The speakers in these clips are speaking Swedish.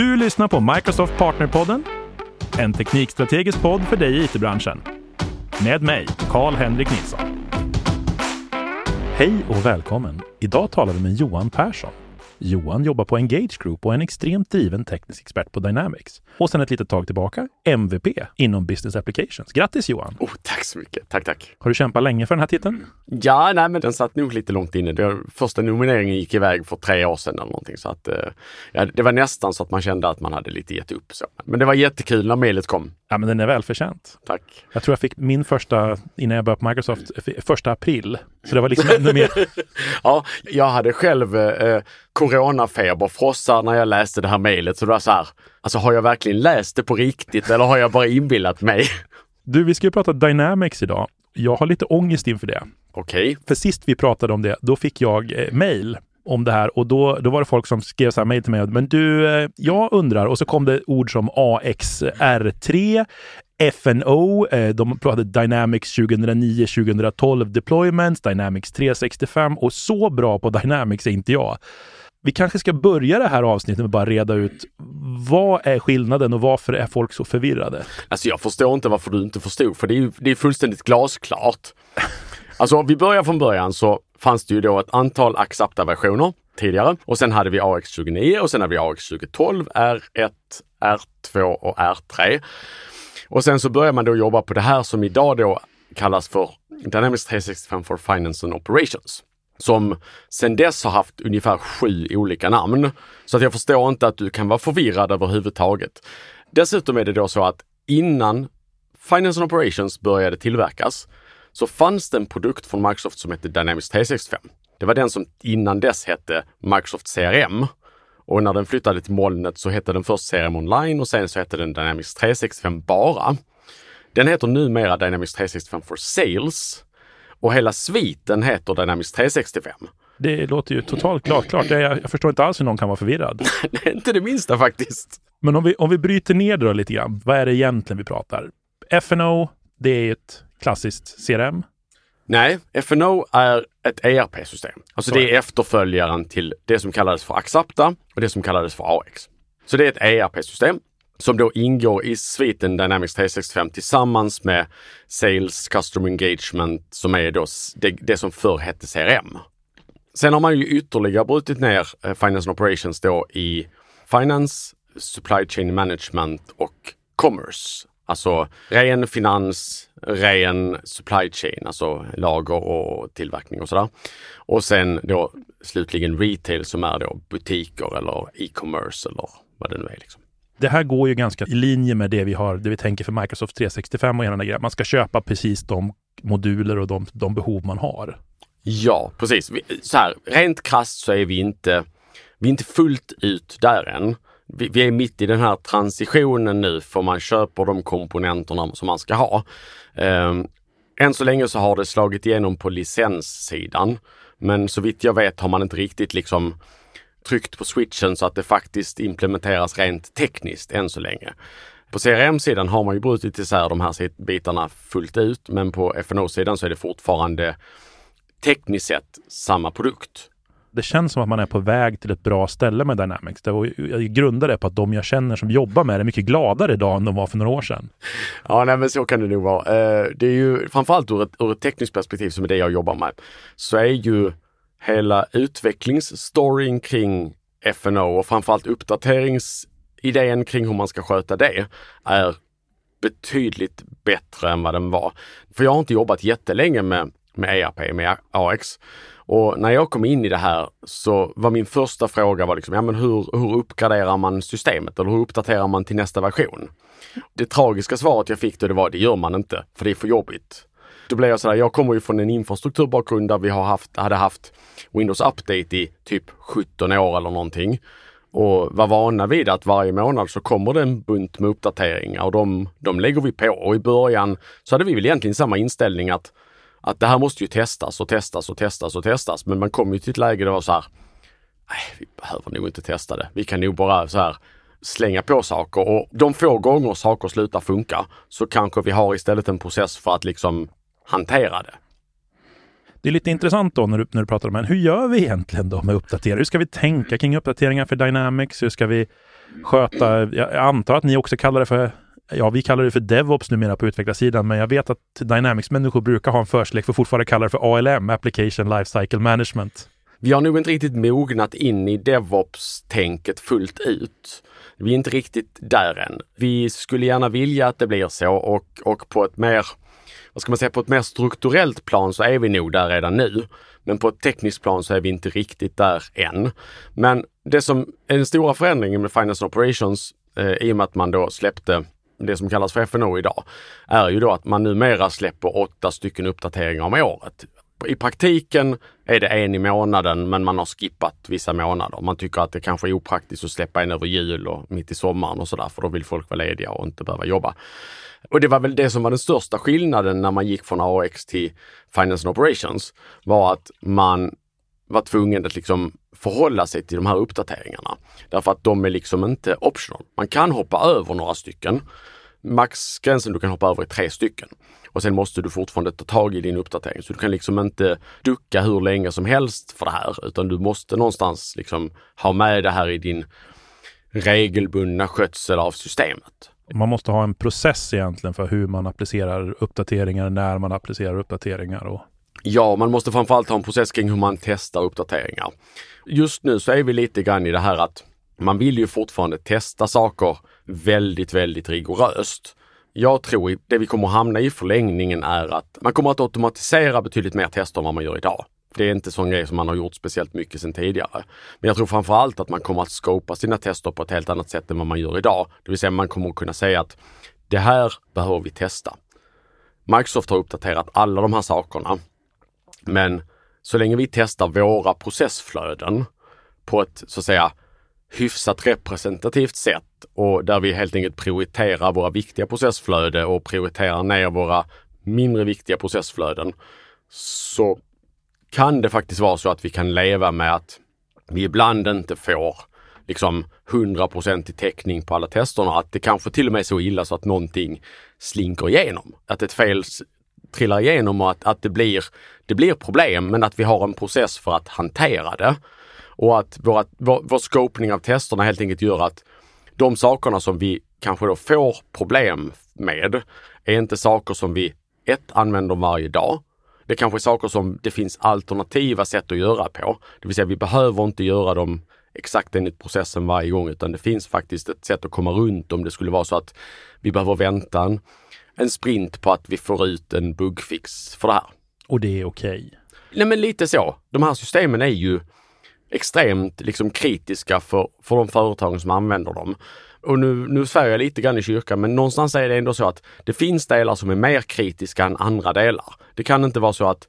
Du lyssnar på Microsoft Partnerpodden, en teknikstrategisk podd för dig i it-branschen. Med mig, Karl-Henrik Nilsson. Hej och välkommen! Idag talar vi med Johan Persson. Johan jobbar på Engage Group och är en extremt driven teknisk expert på Dynamics. Och sedan ett litet tag tillbaka MVP inom Business Applications. Grattis Johan! Oh, tack så mycket! Tack, tack! Har du kämpat länge för den här titeln? Ja, nej, men den satt nog lite långt inne. Det, första nomineringen gick iväg för tre år sedan eller någonting. Så att, eh, ja, det var nästan så att man kände att man hade lite gett upp. Så. Men det var jättekul när mejlet kom. Ja, men den är välförtjänt. Tack! Jag tror jag fick min första, innan jag började på Microsoft, första april. Så det var liksom ännu mer. ja, jag hade själv eh, coronafeber, frossar när jag läste det här mejlet. Så det var så här, alltså har jag verkligen läst det på riktigt eller har jag bara inbillat mig? Du, vi ska ju prata Dynamics idag. Jag har lite ångest inför det. Okej. För sist vi pratade om det, då fick jag eh, mail om det här och då, då var det folk som skrev så här mejl till mig. Men du, eh, jag undrar, och så kom det ord som AXR3, FNO, eh, de pratade Dynamics 2009-2012 deployments, Dynamics 365 och så bra på Dynamics är inte jag. Vi kanske ska börja det här avsnittet med att bara reda ut vad är skillnaden och varför är folk så förvirrade? Alltså jag förstår inte varför du inte förstod, för det är, det är fullständigt glasklart. Alltså om vi börjar från början så fanns det ju då ett antal Axapta-versioner tidigare och sen hade vi AX29 och sen hade vi AX2012, R1, R2 och R3. Och sen så börjar man då jobba på det här som idag då kallas för Dynamics 365 for Finance and Operations. Som sen dess har haft ungefär sju olika namn. Så att jag förstår inte att du kan vara förvirrad överhuvudtaget. Dessutom är det då så att innan Finance and Operations började tillverkas så fanns det en produkt från Microsoft som hette Dynamics 365. Det var den som innan dess hette Microsoft CRM. Och när den flyttade till molnet så hette den först CRM Online och sen så hette den Dynamics 365 bara. Den heter numera Dynamics 365 for Sales och hela sviten heter Dynamics 365. Det låter ju totalt klart. klart. Jag, jag förstår inte alls hur någon kan vara förvirrad. är inte det minsta faktiskt. Men om vi, om vi bryter ner det då lite grann. Vad är det egentligen vi pratar? FNO, det är ett klassiskt CRM. Nej, FNO är ett ERP-system. Alltså det är efterföljaren till det som kallades för Axapta och det som kallades för AX. Så det är ett ERP-system som då ingår i sviten Dynamics 365 tillsammans med Sales Customer Engagement som är då det, det som förr hette CRM. Sen har man ju ytterligare brutit ner eh, Finance and Operations då i Finance, Supply Chain Management och Commerce. Alltså ren finans, ren supply chain, alltså lager och tillverkning och sådär. Och sen då slutligen retail som är då butiker eller e-commerce eller vad det nu är. Liksom. Det här går ju ganska i linje med det vi har, det vi tänker för Microsoft 365 och hela den grejen. Man ska köpa precis de moduler och de, de behov man har. Ja, precis. Vi, så här, rent krasst så är vi inte, vi är inte fullt ut där än. Vi, vi är mitt i den här transitionen nu för man köper de komponenterna som man ska ha. Um, än så länge så har det slagit igenom på licenssidan. Men så vitt jag vet har man inte riktigt liksom tryckt på switchen så att det faktiskt implementeras rent tekniskt än så länge. På CRM-sidan har man ju brutit isär de här bitarna fullt ut, men på FNO-sidan så är det fortfarande tekniskt sett samma produkt. Det känns som att man är på väg till ett bra ställe med Dynamics. Det jag grundar det på att de jag känner som jobbar med det är mycket gladare idag än de var för några år sedan. Ja, nej, men så kan det nog vara. Eh, det är ju framförallt ur ett, ur ett tekniskt perspektiv som är det jag jobbar med, så är ju hela utvecklingsstoryn kring FNO och framförallt uppdateringsidén kring hur man ska sköta det är betydligt bättre än vad den var. För jag har inte jobbat jättelänge med, med ERP, med AX. Och när jag kom in i det här så var min första fråga var liksom, ja men hur, hur uppgraderar man systemet eller hur uppdaterar man till nästa version? Det tragiska svaret jag fick då det var, det gör man inte, för det är för jobbigt. Då blev jag sådär, jag kommer ju från en infrastrukturbakgrund där vi har haft, hade haft Windows Update i typ 17 år eller någonting. Och var vana vid att varje månad så kommer det en bunt med uppdateringar och de, de lägger vi på. Och i början så hade vi väl egentligen samma inställning att, att det här måste ju testas och testas och testas och testas. Men man kom ju till ett läge där det var så här, nej, vi behöver nog inte testa det. Vi kan nog bara så här slänga på saker och de få gånger saker slutar funka så kanske vi har istället en process för att liksom hantera det. Det är lite intressant då när du, när du pratar om det. Hur gör vi egentligen då med uppdateringar? Hur ska vi tänka kring uppdateringar för Dynamics? Hur ska vi sköta, jag antar att ni också kallar det för Ja, vi kallar det för DevOps numera på utvecklarsidan, men jag vet att Dynamics-människor brukar ha en förslek för fortfarande kalla det för ALM, Application Lifecycle Management. Vi har nog inte riktigt mognat in i DevOps-tänket fullt ut. Vi är inte riktigt där än. Vi skulle gärna vilja att det blir så och, och på ett mer, vad ska man säga, på ett mer strukturellt plan så är vi nog där redan nu. Men på ett tekniskt plan så är vi inte riktigt där än. Men det som är den stora förändringen med Finance and Operations eh, i och med att man då släppte det som kallas för FNO idag, är ju då att man numera släpper åtta stycken uppdateringar om året. I praktiken är det en i månaden men man har skippat vissa månader. Man tycker att det kanske är opraktiskt att släppa en över jul och mitt i sommaren och sådär för då vill folk vara lediga och inte behöva jobba. Och det var väl det som var den största skillnaden när man gick från AX till Finance and Operations var att man var tvungen att liksom förhålla sig till de här uppdateringarna. Därför att de är liksom inte optional. Man kan hoppa över några stycken. Maxgränsen du kan hoppa över är tre stycken. Och sen måste du fortfarande ta tag i din uppdatering. Så du kan liksom inte ducka hur länge som helst för det här, utan du måste någonstans liksom ha med det här i din regelbundna skötsel av systemet. Man måste ha en process egentligen för hur man applicerar uppdateringar, när man applicerar uppdateringar och Ja, man måste framförallt ha en process kring hur man testar uppdateringar. Just nu så är vi lite grann i det här att man vill ju fortfarande testa saker väldigt, väldigt rigoröst. Jag tror det vi kommer att hamna i förlängningen är att man kommer att automatisera betydligt mer tester än vad man gör idag. Det är inte sån grej som man har gjort speciellt mycket sedan tidigare. Men jag tror framförallt att man kommer att skopa sina tester på ett helt annat sätt än vad man gör idag. Det vill säga man kommer att kunna säga att det här behöver vi testa. Microsoft har uppdaterat alla de här sakerna. Men så länge vi testar våra processflöden på ett så att säga hyfsat representativt sätt och där vi helt enkelt prioriterar våra viktiga processflöden och prioriterar ner våra mindre viktiga processflöden så kan det faktiskt vara så att vi kan leva med att vi ibland inte får liksom 100 i täckning på alla testerna. Att det kanske till och med är så illa så att någonting slinker igenom. Att ett fel trillar igenom och att, att det, blir, det blir problem men att vi har en process för att hantera det. Och att våra, vår, vår scopning av testerna helt enkelt gör att de sakerna som vi kanske då får problem med är inte saker som vi ett använder varje dag. Det kanske är saker som det finns alternativa sätt att göra på. Det vill säga vi behöver inte göra dem exakt enligt processen varje gång utan det finns faktiskt ett sätt att komma runt om det skulle vara så att vi behöver vänta en, en sprint på att vi får ut en bugfix för det här. Och det är okej? Okay. Nej men lite så. De här systemen är ju extremt liksom kritiska för, för de företagen som använder dem. Och nu, nu svär jag lite grann i kyrkan, men någonstans är det ändå så att det finns delar som är mer kritiska än andra delar. Det kan inte vara så att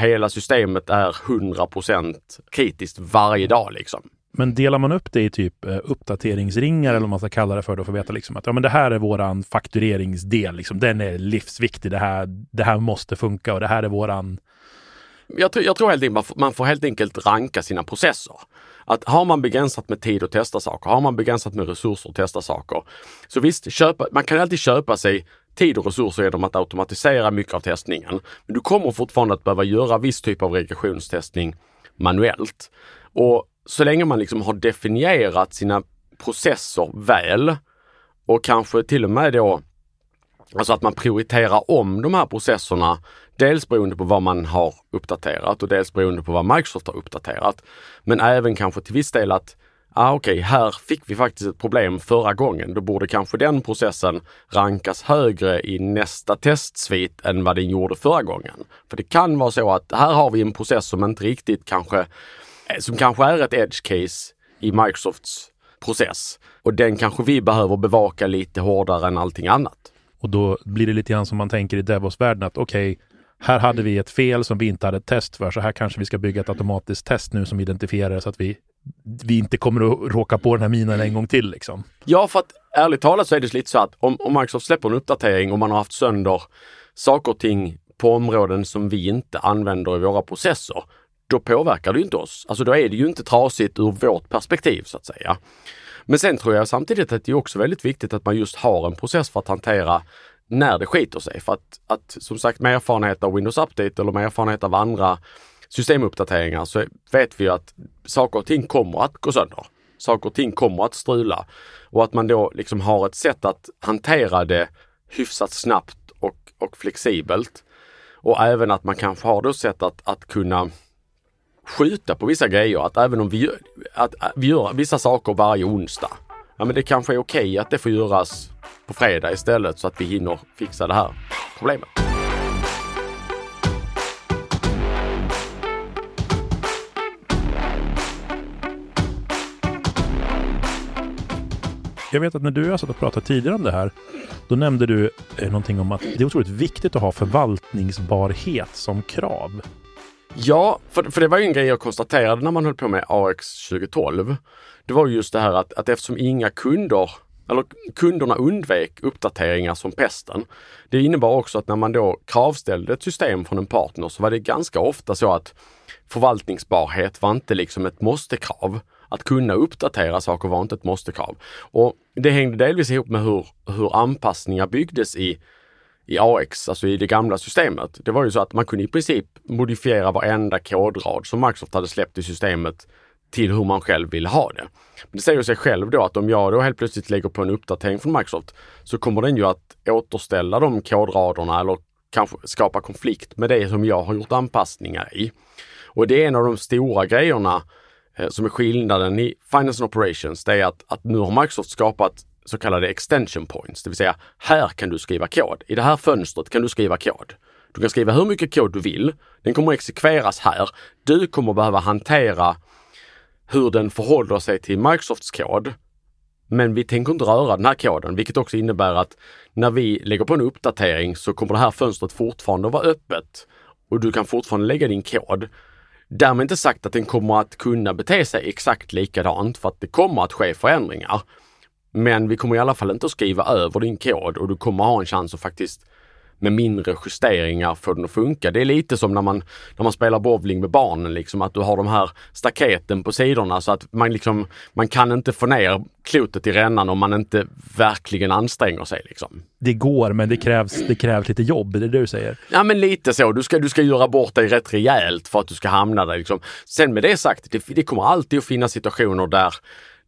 hela systemet är 100% kritiskt varje dag liksom. Men delar man upp det i typ eh, uppdateringsringar eller vad man ska kalla det för då för att veta liksom att ja, men det här är våran faktureringsdel. Liksom. Den är livsviktig. Det här, det här måste funka och det här är våran jag, tror, jag tror helt enkelt man får helt enkelt ranka sina processer. Att har man begränsat med tid att testa saker, har man begränsat med resurser att testa saker. Så visst, köpa, man kan alltid köpa sig tid och resurser genom att automatisera mycket av testningen. Men du kommer fortfarande att behöva göra viss typ av regressionstestning manuellt. Och så länge man liksom har definierat sina processer väl och kanske till och med då Alltså att man prioriterar om de här processerna, dels beroende på vad man har uppdaterat och dels beroende på vad Microsoft har uppdaterat. Men även kanske till viss del att ah, okej, okay, här fick vi faktiskt ett problem förra gången. Då borde kanske den processen rankas högre i nästa testsvit än vad den gjorde förra gången. För det kan vara så att här har vi en process som inte riktigt kanske, eh, som kanske är ett edge case i Microsofts process. Och den kanske vi behöver bevaka lite hårdare än allting annat. Och då blir det lite grann som man tänker i Devos-världen att okej, okay, här hade vi ett fel som vi inte hade ett test för, så här kanske vi ska bygga ett automatiskt test nu som identifierar så att vi, vi inte kommer att råka på den här minen en gång till. Liksom. Ja, för att ärligt talat så är det lite så att om, om Microsoft släpper en uppdatering och man har haft sönder saker och ting på områden som vi inte använder i våra processer, då påverkar det ju inte oss. Alltså då är det ju inte trasigt ur vårt perspektiv så att säga. Men sen tror jag samtidigt att det är också väldigt viktigt att man just har en process för att hantera när det skiter sig. För att, att som sagt med erfarenhet av Windows Update eller med erfarenhet av andra systemuppdateringar så vet vi att saker och ting kommer att gå sönder. Saker och ting kommer att strula och att man då liksom har ett sätt att hantera det hyfsat snabbt och, och flexibelt. Och även att man kanske har då sätt att, att kunna skjuta på vissa grejer. Att även om vi, gör, att, äh, vi gör vissa saker varje onsdag. Ja men det kanske är okej okay att det får göras på fredag istället så att vi hinner fixa det här problemet. Jag vet att när du och jag satt och pratade tidigare om det här, då nämnde du eh, någonting om att det är otroligt viktigt att ha förvaltningsbarhet som krav. Ja, för, för det var ju en grej jag konstaterade när man höll på med AX 2012. Det var just det här att, att eftersom inga kunder eller kunderna undvek uppdateringar som pesten. Det innebar också att när man då kravställde ett system från en partner så var det ganska ofta så att förvaltningsbarhet var inte liksom ett måste-krav. Att kunna uppdatera saker var inte ett måste-krav. Och det hängde delvis ihop med hur, hur anpassningar byggdes i, i AX, alltså i det gamla systemet. Det var ju så att man kunde i princip modifiera varenda kodrad som Microsoft hade släppt i systemet till hur man själv vill ha det. Det säger sig själv då att om jag då helt plötsligt lägger på en uppdatering från Microsoft så kommer den ju att återställa de kodraderna eller kanske skapa konflikt med det som jag har gjort anpassningar i. Och det är en av de stora grejerna eh, som är skillnaden i Finance and Operations. Det är att, att nu har Microsoft skapat så kallade extension points, det vill säga här kan du skriva kod. I det här fönstret kan du skriva kod. Du kan skriva hur mycket kod du vill. Den kommer att exekveras här. Du kommer behöva hantera hur den förhåller sig till Microsofts kod. Men vi tänker inte röra den här koden, vilket också innebär att när vi lägger på en uppdatering så kommer det här fönstret fortfarande vara öppet och du kan fortfarande lägga din kod. Därmed inte sagt att den kommer att kunna bete sig exakt likadant för att det kommer att ske förändringar. Men vi kommer i alla fall inte att skriva över din kod och du kommer ha en chans att faktiskt med mindre justeringar få den att funka. Det är lite som när man, när man spelar bowling med barnen, liksom, att du har de här staketen på sidorna så att man, liksom, man kan inte få ner klotet i rännan om man inte verkligen anstränger sig. Liksom. Det går, men det krävs, det krävs lite jobb, det är det du säger? Ja, men lite så. Du ska, du ska göra bort dig rätt rejält för att du ska hamna där. Liksom. Sen med det sagt, det, det kommer alltid att finnas situationer där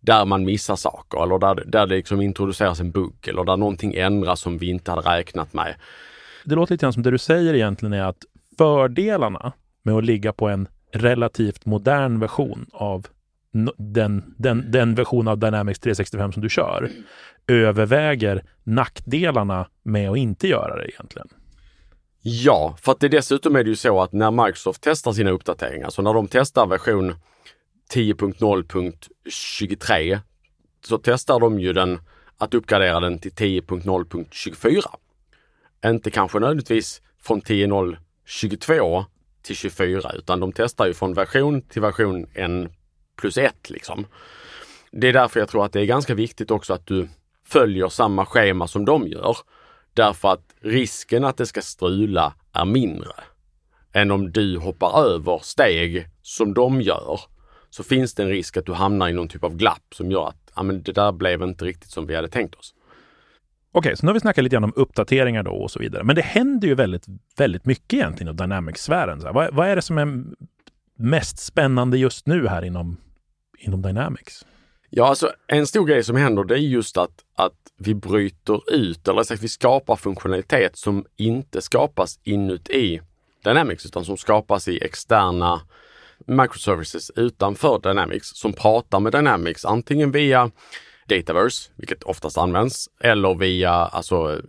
där man missar saker eller där, där det liksom introduceras en bugg eller där någonting ändras som vi inte hade räknat med. Det låter lite grann som det du säger egentligen är att fördelarna med att ligga på en relativt modern version av den, den, den version av Dynamics 365 som du kör överväger nackdelarna med att inte göra det egentligen. Ja, för att det dessutom är det ju så att när Microsoft testar sina uppdateringar, så när de testar version 10.0.23 så testar de ju den att uppgradera den till 10.0.24 inte kanske nödvändigtvis från 10.0.22 till 24 utan de testar ju från version till version 1 plus 1 liksom. Det är därför jag tror att det är ganska viktigt också att du följer samma schema som de gör. Därför att risken att det ska strula är mindre än om du hoppar över steg som de gör. Så finns det en risk att du hamnar i någon typ av glapp som gör att ja, men det där blev inte riktigt som vi hade tänkt oss. Okej, så nu har vi snackat lite grann om uppdateringar då och så vidare. Men det händer ju väldigt, väldigt mycket egentligen i Dynamics-sfären. Vad, vad, är det som är mest spännande just nu här inom, inom Dynamics? Ja, alltså en stor grej som händer det är just att, att vi bryter ut, eller sagt vi skapar funktionalitet som inte skapas inuti Dynamics utan som skapas i externa microservices utanför Dynamics som pratar med Dynamics antingen via Dataverse, vilket oftast används, eller via alltså,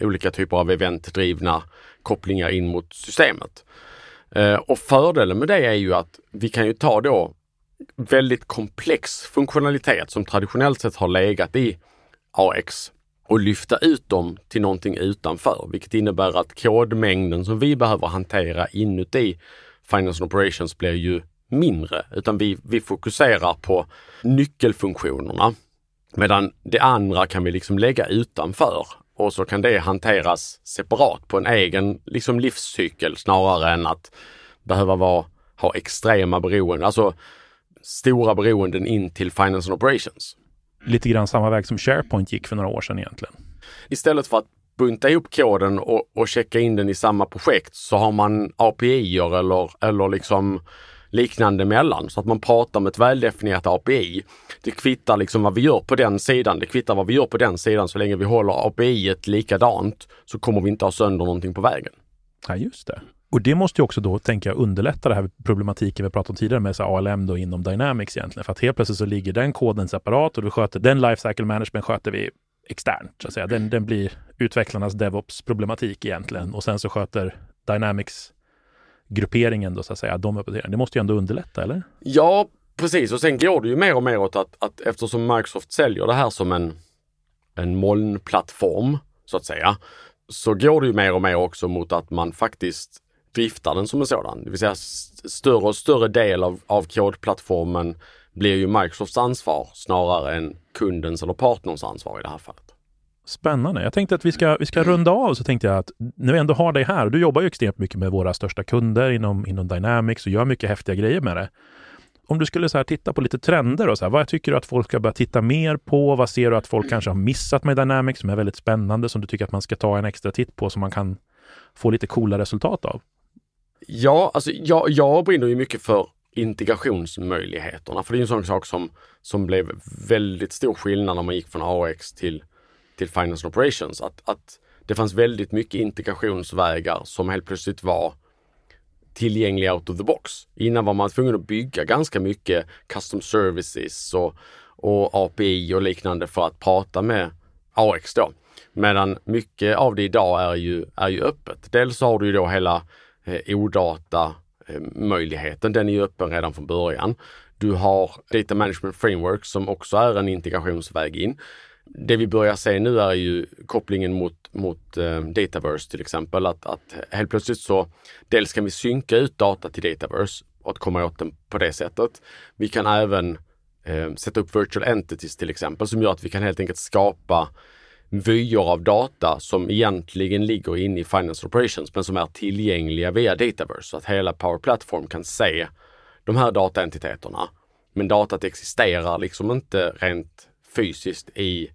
olika typer av eventdrivna kopplingar in mot systemet. Eh, och fördelen med det är ju att vi kan ju ta då väldigt komplex funktionalitet som traditionellt sett har legat i AX och lyfta ut dem till någonting utanför, vilket innebär att kodmängden som vi behöver hantera inuti Finance and Operations blir ju mindre, utan vi, vi fokuserar på nyckelfunktionerna Medan det andra kan vi liksom lägga utanför och så kan det hanteras separat på en egen liksom livscykel snarare än att behöva vara, ha extrema beroenden, alltså stora beroenden in till Finance and Operations. Lite grann samma väg som SharePoint gick för några år sedan egentligen. Istället för att bunta ihop koden och, och checka in den i samma projekt så har man API eller, eller liksom liknande mellan så att man pratar med ett väldefinierat API. Det kvittar liksom vad vi gör på den sidan. Det kvittar vad vi gör på den sidan. Så länge vi håller API likadant så kommer vi inte ha sönder någonting på vägen. Ja, just det. Och det måste ju också då, tänka underlätta det här problematiken vi pratade om tidigare med så ALM då inom Dynamics egentligen. För att helt plötsligt så ligger den koden separat och du sköter den lifecycle management sköter vi externt. Så att säga. Den, den blir utvecklarnas DevOps-problematik egentligen och sen så sköter Dynamics grupperingen då så att säga, de uppdateringarna. Det måste ju ändå underlätta, eller? Ja, precis. Och sen går det ju mer och mer åt att, att eftersom Microsoft säljer det här som en, en molnplattform, så att säga, så går det ju mer och mer också mot att man faktiskt driftar den som en sådan. Det vill säga större och större del av, av kodplattformen blir ju Microsofts ansvar snarare än kundens eller partners ansvar i det här fallet. Spännande. Jag tänkte att vi ska, vi ska runda av, så tänkte jag att när vi ändå har dig här, du jobbar ju extremt mycket med våra största kunder inom, inom Dynamics och gör mycket häftiga grejer med det. Om du skulle så här titta på lite trender och så här, vad tycker du att folk ska börja titta mer på? Vad ser du att folk kanske har missat med Dynamics som är väldigt spännande, som du tycker att man ska ta en extra titt på, som man kan få lite coola resultat av? Ja, alltså jag, jag brinner ju mycket för integrationsmöjligheterna, för det är en sån sak som, som blev väldigt stor skillnad när man gick från AX till till Finance Operations. Att, att det fanns väldigt mycket integrationsvägar som helt plötsligt var tillgängliga out of the box. Innan var man tvungen att bygga ganska mycket custom services och, och API och liknande för att prata med AX då. Medan mycket av det idag är ju, är ju öppet. Dels har du ju då hela eh, OData Eh, möjligheten. Den är ju öppen redan från början. Du har Data Management Framework som också är en integrationsväg in det vi börjar se nu är ju kopplingen mot, mot eh, Dataverse till exempel. Att, att helt plötsligt så dels kan vi synka ut data till Dataverse och att komma åt den på det sättet. Vi kan även eh, sätta upp virtual entities till exempel som gör att vi kan helt enkelt skapa vyer av data som egentligen ligger inne i Finance Operations men som är tillgängliga via Dataverse så att hela Power Platform kan se de här dataentiteterna. Men datat existerar liksom inte rent fysiskt i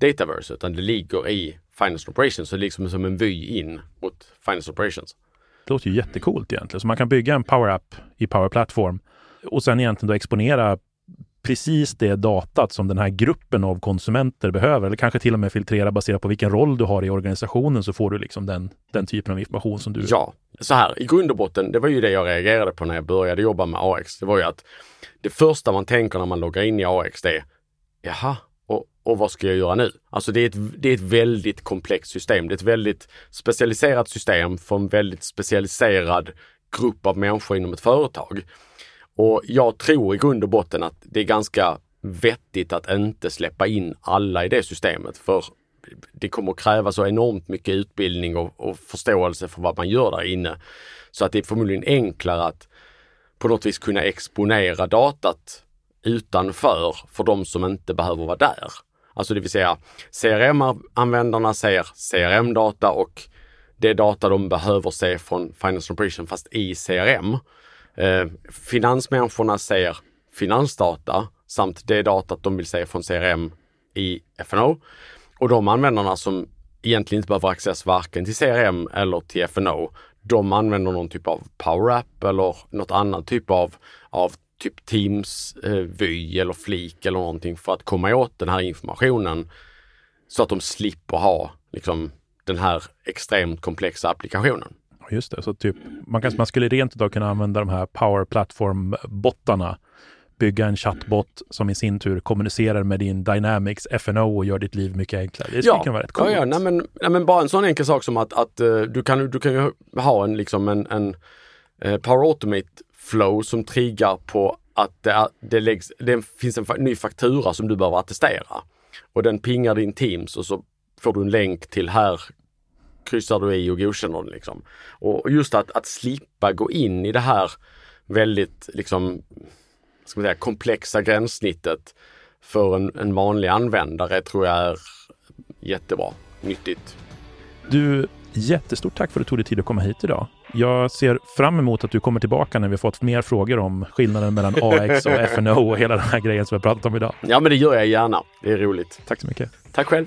Dataverse utan det ligger i Finance Operations, så det är liksom som en vy in mot Finance Operations. Det låter ju jättecoolt egentligen. Så man kan bygga en Power App i Power Platform och sen egentligen då exponera precis det datat som den här gruppen av konsumenter behöver, eller kanske till och med filtrera baserat på vilken roll du har i organisationen så får du liksom den, den typen av information som du... Ja, så här i grund och botten, det var ju det jag reagerade på när jag började jobba med AX. Det var ju att det första man tänker när man loggar in i AX det är jaha, och, och vad ska jag göra nu? Alltså det är, ett, det är ett väldigt komplext system. Det är ett väldigt specialiserat system för en väldigt specialiserad grupp av människor inom ett företag. Och jag tror i grund och botten att det är ganska vettigt att inte släppa in alla i det systemet för det kommer att kräva så enormt mycket utbildning och, och, förståelse för vad man gör där inne. Så att det är förmodligen enklare att på något vis kunna exponera datat utanför för de som inte behöver vara där. Alltså det vill säga CRM-användarna ser CRM-data och det data de behöver se från Finance Operation fast i CRM. Eh, finansmänniskorna ser finansdata samt det datat de vill se från CRM i FNO. Och de användarna som egentligen inte behöver access varken till CRM eller till FNO, de använder någon typ av Power App eller något annat typ av, av typ Teams eh, vy eller flik eller någonting för att komma åt den här informationen så att de slipper ha liksom, den här extremt komplexa applikationen. Just det, så typ man, kan, man skulle rent idag kunna använda de här Power Platform-bottarna bygga en chattbot som i sin tur kommunicerar med din Dynamics FNO och gör ditt liv mycket enklare. Det ja. kan vara rätt coolt. Ja, ja. Nej, men, nej, men bara en sån enkel sak som att, att uh, du, kan, du kan ju ha en, liksom en, en uh, Power Automate flow som triggar på att det, det, läggs, det finns en ny faktura som du behöver attestera. Och den pingar din Teams och så får du en länk till här kryssar du i och godkänner den. Liksom. Och just att, att slippa gå in i det här väldigt liksom, ska man säga, komplexa gränssnittet för en, en vanlig användare tror jag är jättebra, nyttigt. Du, jättestort tack för att du tog dig tid att komma hit idag. Jag ser fram emot att du kommer tillbaka när vi fått mer frågor om skillnaden mellan AX och FNO och hela den här grejen som vi har pratat om idag. Ja, men det gör jag gärna. Det är roligt. Tack så mycket. Tack själv.